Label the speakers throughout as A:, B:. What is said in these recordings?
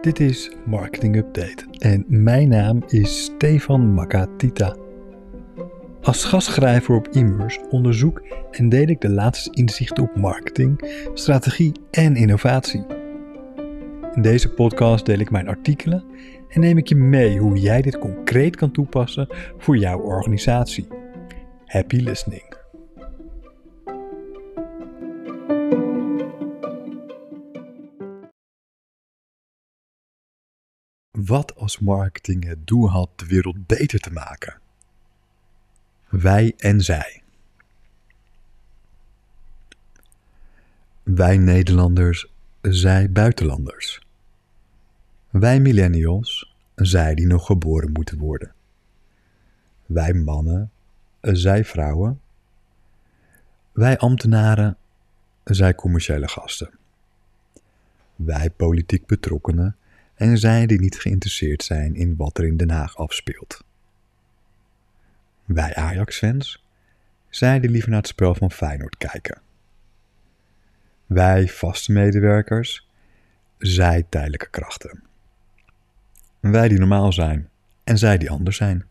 A: Dit is Marketing Update en mijn naam is Stefan Makatita. Als gastschrijver op Immers onderzoek en deel ik de laatste inzichten op marketing, strategie en innovatie. In deze podcast deel ik mijn artikelen en neem ik je mee hoe jij dit concreet kan toepassen voor jouw organisatie. Happy listening. Wat als marketing het doel had de wereld beter te maken? Wij en zij. Wij Nederlanders, zij buitenlanders. Wij millennials, zij die nog geboren moeten worden. Wij mannen, zij vrouwen. Wij ambtenaren, zij commerciële gasten. Wij politiek betrokkenen en zij die niet geïnteresseerd zijn in wat er in Den Haag afspeelt. Wij Ajax-fans, zij die liever naar het spel van Feyenoord kijken. Wij vaste medewerkers, zij tijdelijke krachten. Wij die normaal zijn en zij die anders zijn.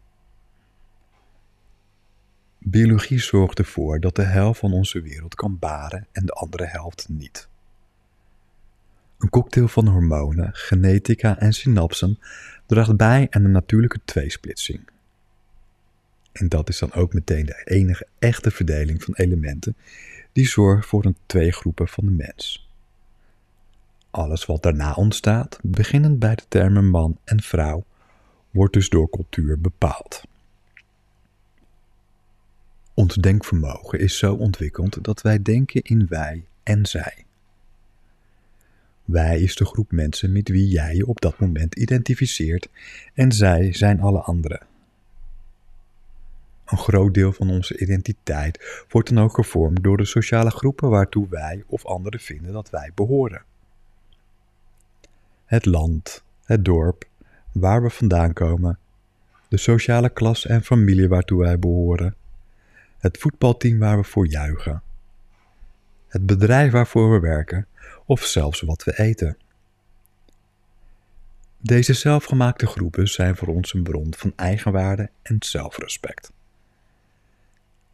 A: Biologie zorgt ervoor dat de helft van onze wereld kan baren en de andere helft niet. Een cocktail van hormonen, genetica en synapsen draagt bij aan een natuurlijke tweesplitsing. En dat is dan ook meteen de enige echte verdeling van elementen die zorgt voor een twee groepen van de mens. Alles wat daarna ontstaat, beginnend bij de termen man en vrouw, wordt dus door cultuur bepaald. Ons denkvermogen is zo ontwikkeld dat wij denken in wij en zij. Wij is de groep mensen met wie jij je op dat moment identificeert en zij zijn alle anderen. Een groot deel van onze identiteit wordt dan ook gevormd door de sociale groepen waartoe wij of anderen vinden dat wij behoren. Het land, het dorp, waar we vandaan komen, de sociale klasse en familie waartoe wij behoren, het voetbalteam waar we voor juichen, het bedrijf waarvoor we werken of zelfs wat we eten. Deze zelfgemaakte groepen zijn voor ons een bron van eigenwaarde en zelfrespect.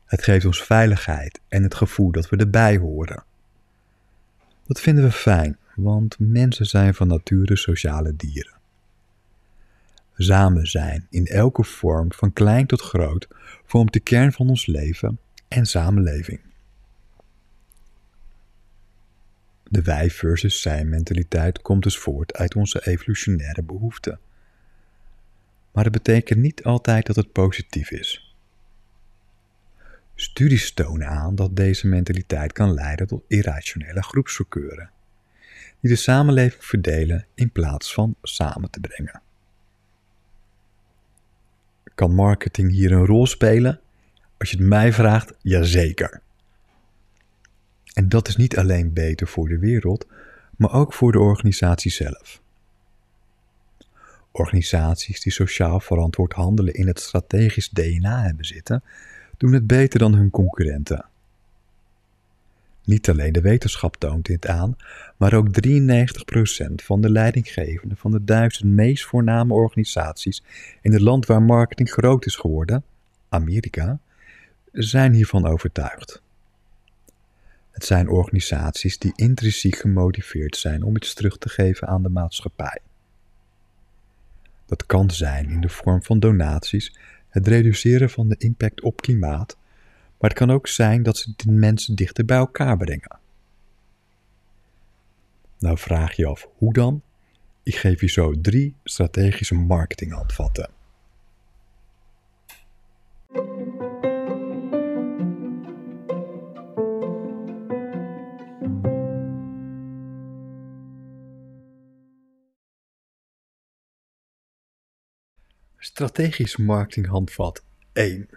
A: Het geeft ons veiligheid en het gevoel dat we erbij horen. Dat vinden we fijn, want mensen zijn van nature sociale dieren. Samen zijn in elke vorm, van klein tot groot, vormt de kern van ons leven en samenleving. De wij versus zij mentaliteit komt dus voort uit onze evolutionaire behoeften. Maar dat betekent niet altijd dat het positief is. Studies tonen aan dat deze mentaliteit kan leiden tot irrationele groepsverkeuren, die de samenleving verdelen in plaats van samen te brengen. Kan marketing hier een rol spelen? Als je het mij vraagt, jazeker. En dat is niet alleen beter voor de wereld, maar ook voor de organisatie zelf. Organisaties die sociaal verantwoord handelen in het strategisch DNA hebben zitten, doen het beter dan hun concurrenten. Niet alleen de wetenschap toont dit aan, maar ook 93% van de leidinggevenden van de duizend meest voorname organisaties in het land waar marketing groot is geworden, Amerika, zijn hiervan overtuigd. Het zijn organisaties die intrinsiek gemotiveerd zijn om iets terug te geven aan de maatschappij. Dat kan zijn in de vorm van donaties, het reduceren van de impact op klimaat, maar het kan ook zijn dat ze de mensen dichter bij elkaar brengen. Nou vraag je af hoe dan? Ik geef je zo drie strategische marketinghandvatten. Strategisch marketinghandvat 1.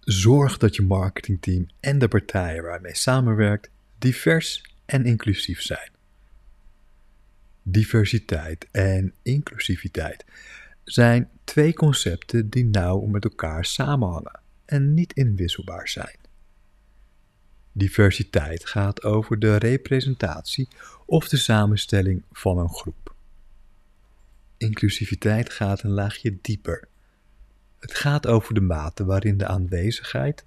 A: Zorg dat je marketingteam en de partijen waarmee samenwerkt divers en inclusief zijn. Diversiteit en inclusiviteit zijn twee concepten die nauw met elkaar samenhangen en niet inwisselbaar zijn. Diversiteit gaat over de representatie of de samenstelling van een groep. Inclusiviteit gaat een laagje dieper. Het gaat over de mate waarin de aanwezigheid,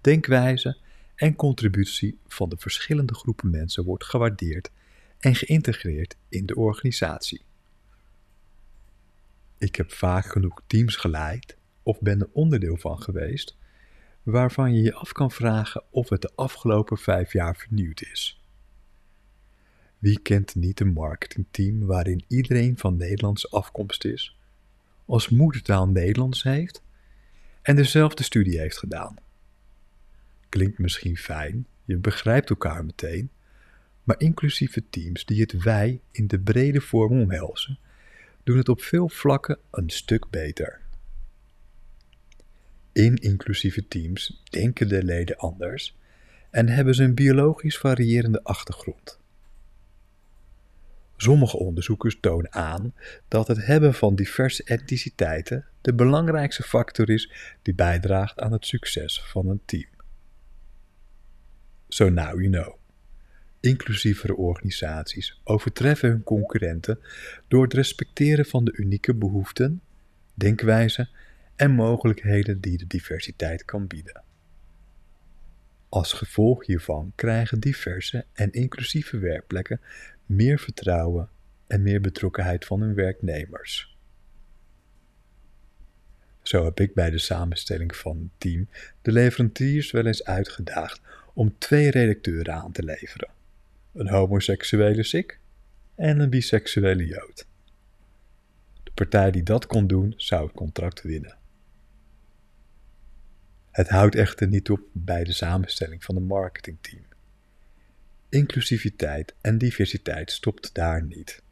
A: denkwijze en contributie van de verschillende groepen mensen wordt gewaardeerd en geïntegreerd in de organisatie. Ik heb vaak genoeg teams geleid of ben er onderdeel van geweest waarvan je je af kan vragen of het de afgelopen vijf jaar vernieuwd is. Wie kent niet een marketingteam waarin iedereen van Nederlandse afkomst is, als moedertaal Nederlands heeft en dezelfde studie heeft gedaan? Klinkt misschien fijn, je begrijpt elkaar meteen, maar inclusieve teams die het wij in de brede vorm omhelzen, doen het op veel vlakken een stuk beter. In inclusieve teams denken de leden anders en hebben ze een biologisch variërende achtergrond. Sommige onderzoekers tonen aan dat het hebben van diverse etniciteiten de belangrijkste factor is die bijdraagt aan het succes van een team. So now you know. Inclusievere organisaties overtreffen hun concurrenten door het respecteren van de unieke behoeften, denkwijzen en mogelijkheden die de diversiteit kan bieden. Als gevolg hiervan krijgen diverse en inclusieve werkplekken meer vertrouwen en meer betrokkenheid van hun werknemers. Zo heb ik bij de samenstelling van het team de leveranciers wel eens uitgedaagd om twee redacteuren aan te leveren: een homoseksuele Sik en een biseksuele Jood. De partij die dat kon doen, zou het contract winnen. Het houdt echter niet op bij de samenstelling van een marketingteam. Inclusiviteit en diversiteit stopt daar niet.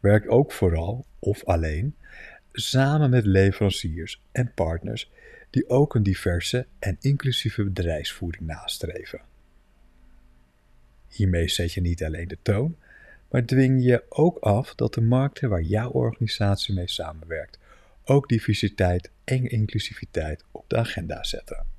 A: Werk ook vooral, of alleen, samen met leveranciers en partners die ook een diverse en inclusieve bedrijfsvoering nastreven. Hiermee zet je niet alleen de toon, maar dwing je ook af dat de markten waar jouw organisatie mee samenwerkt ook diversiteit en inclusiviteit op de agenda zetten.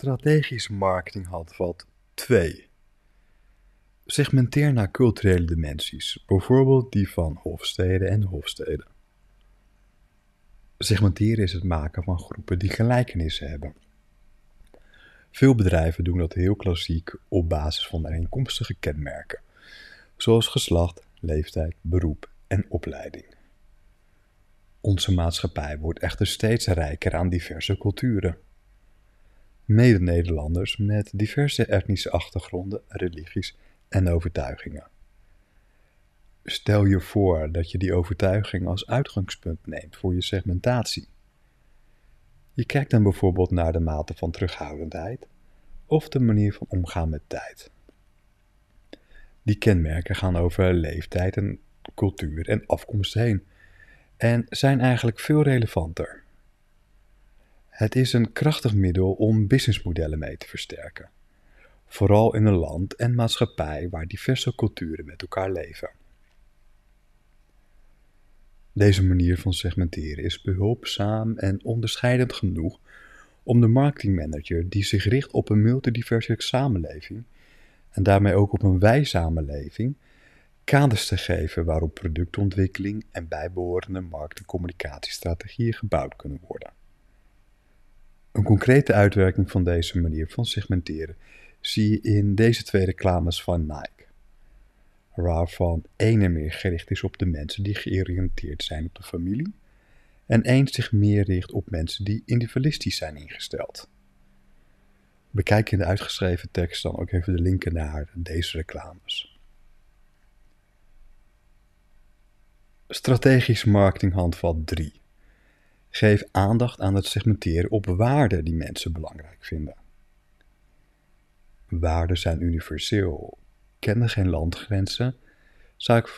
A: Strategisch marketing handvat 2. Segmenteer naar culturele dimensies, bijvoorbeeld die van hofsteden en hofsteden. Segmenteren is het maken van groepen die gelijkenissen hebben. Veel bedrijven doen dat heel klassiek op basis van overeenkomstige kenmerken, zoals geslacht, leeftijd, beroep en opleiding. Onze maatschappij wordt echter steeds rijker aan diverse culturen. Mede-Nederlanders met diverse etnische achtergronden, religies en overtuigingen. Stel je voor dat je die overtuiging als uitgangspunt neemt voor je segmentatie. Je kijkt dan bijvoorbeeld naar de mate van terughoudendheid of de manier van omgaan met tijd. Die kenmerken gaan over leeftijd en cultuur en afkomst heen en zijn eigenlijk veel relevanter. Het is een krachtig middel om businessmodellen mee te versterken, vooral in een land en maatschappij waar diverse culturen met elkaar leven. Deze manier van segmenteren is behulpzaam en onderscheidend genoeg om de marketingmanager die zich richt op een multidiverse samenleving en daarmee ook op een wij-samenleving kaders te geven waarop productontwikkeling en bijbehorende markt- en communicatiestrategieën gebouwd kunnen worden. Een concrete uitwerking van deze manier van segmenteren zie je in deze twee reclames van Nike waarvan ene meer gericht is op de mensen die georiënteerd zijn op de familie en één zich meer richt op mensen die individualistisch zijn ingesteld. Bekijk in de uitgeschreven tekst dan ook even de linken naar deze reclames. Strategisch marketinghandvat 3. Geef aandacht aan het segmenteren op waarden die mensen belangrijk vinden. Waarden zijn universeel, kennen geen landgrenzen,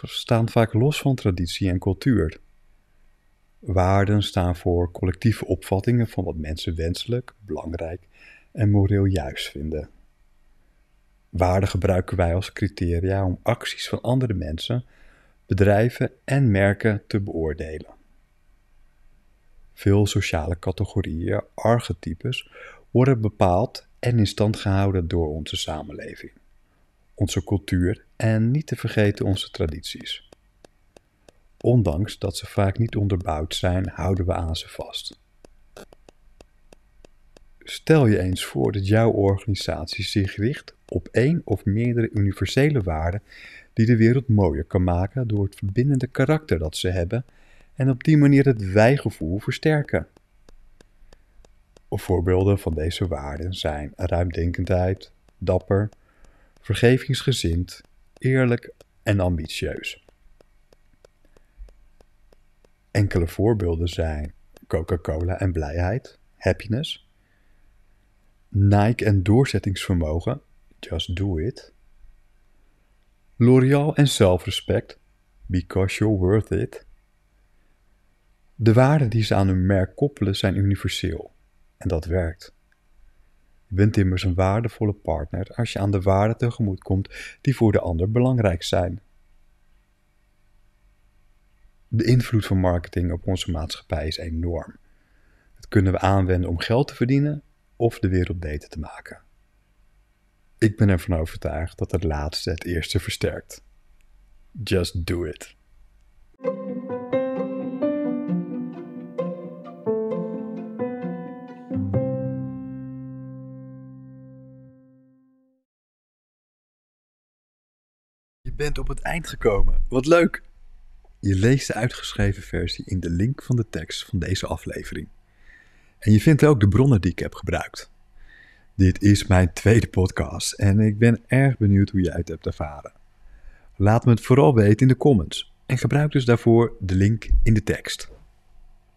A: staan vaak los van traditie en cultuur. Waarden staan voor collectieve opvattingen van wat mensen wenselijk, belangrijk en moreel juist vinden. Waarden gebruiken wij als criteria om acties van andere mensen, bedrijven en merken te beoordelen. Veel sociale categorieën, archetypes, worden bepaald en in stand gehouden door onze samenleving, onze cultuur en niet te vergeten onze tradities. Ondanks dat ze vaak niet onderbouwd zijn, houden we aan ze vast. Stel je eens voor dat jouw organisatie zich richt op één of meerdere universele waarden die de wereld mooier kan maken door het verbindende karakter dat ze hebben en op die manier het wijgevoel versterken. Voorbeelden van deze waarden zijn ruimdenkendheid, dapper, vergevingsgezind, eerlijk en ambitieus. Enkele voorbeelden zijn Coca-Cola en blijheid, happiness, Nike en doorzettingsvermogen, just do it, L'Oreal en zelfrespect, because you're worth it. De waarden die ze aan hun merk koppelen zijn universeel en dat werkt. Je bent immers een waardevolle partner als je aan de waarden tegemoet komt die voor de ander belangrijk zijn. De invloed van marketing op onze maatschappij is enorm. Dat kunnen we aanwenden om geld te verdienen of de wereld beter te maken. Ik ben ervan overtuigd dat het laatste het eerste versterkt. Just do it. Je bent op het eind gekomen. Wat leuk! Je leest de uitgeschreven versie in de link van de tekst van deze aflevering. En je vindt ook de bronnen die ik heb gebruikt. Dit is mijn tweede podcast en ik ben erg benieuwd hoe jij het hebt ervaren. Laat me het vooral weten in de comments en gebruik dus daarvoor de link in de tekst.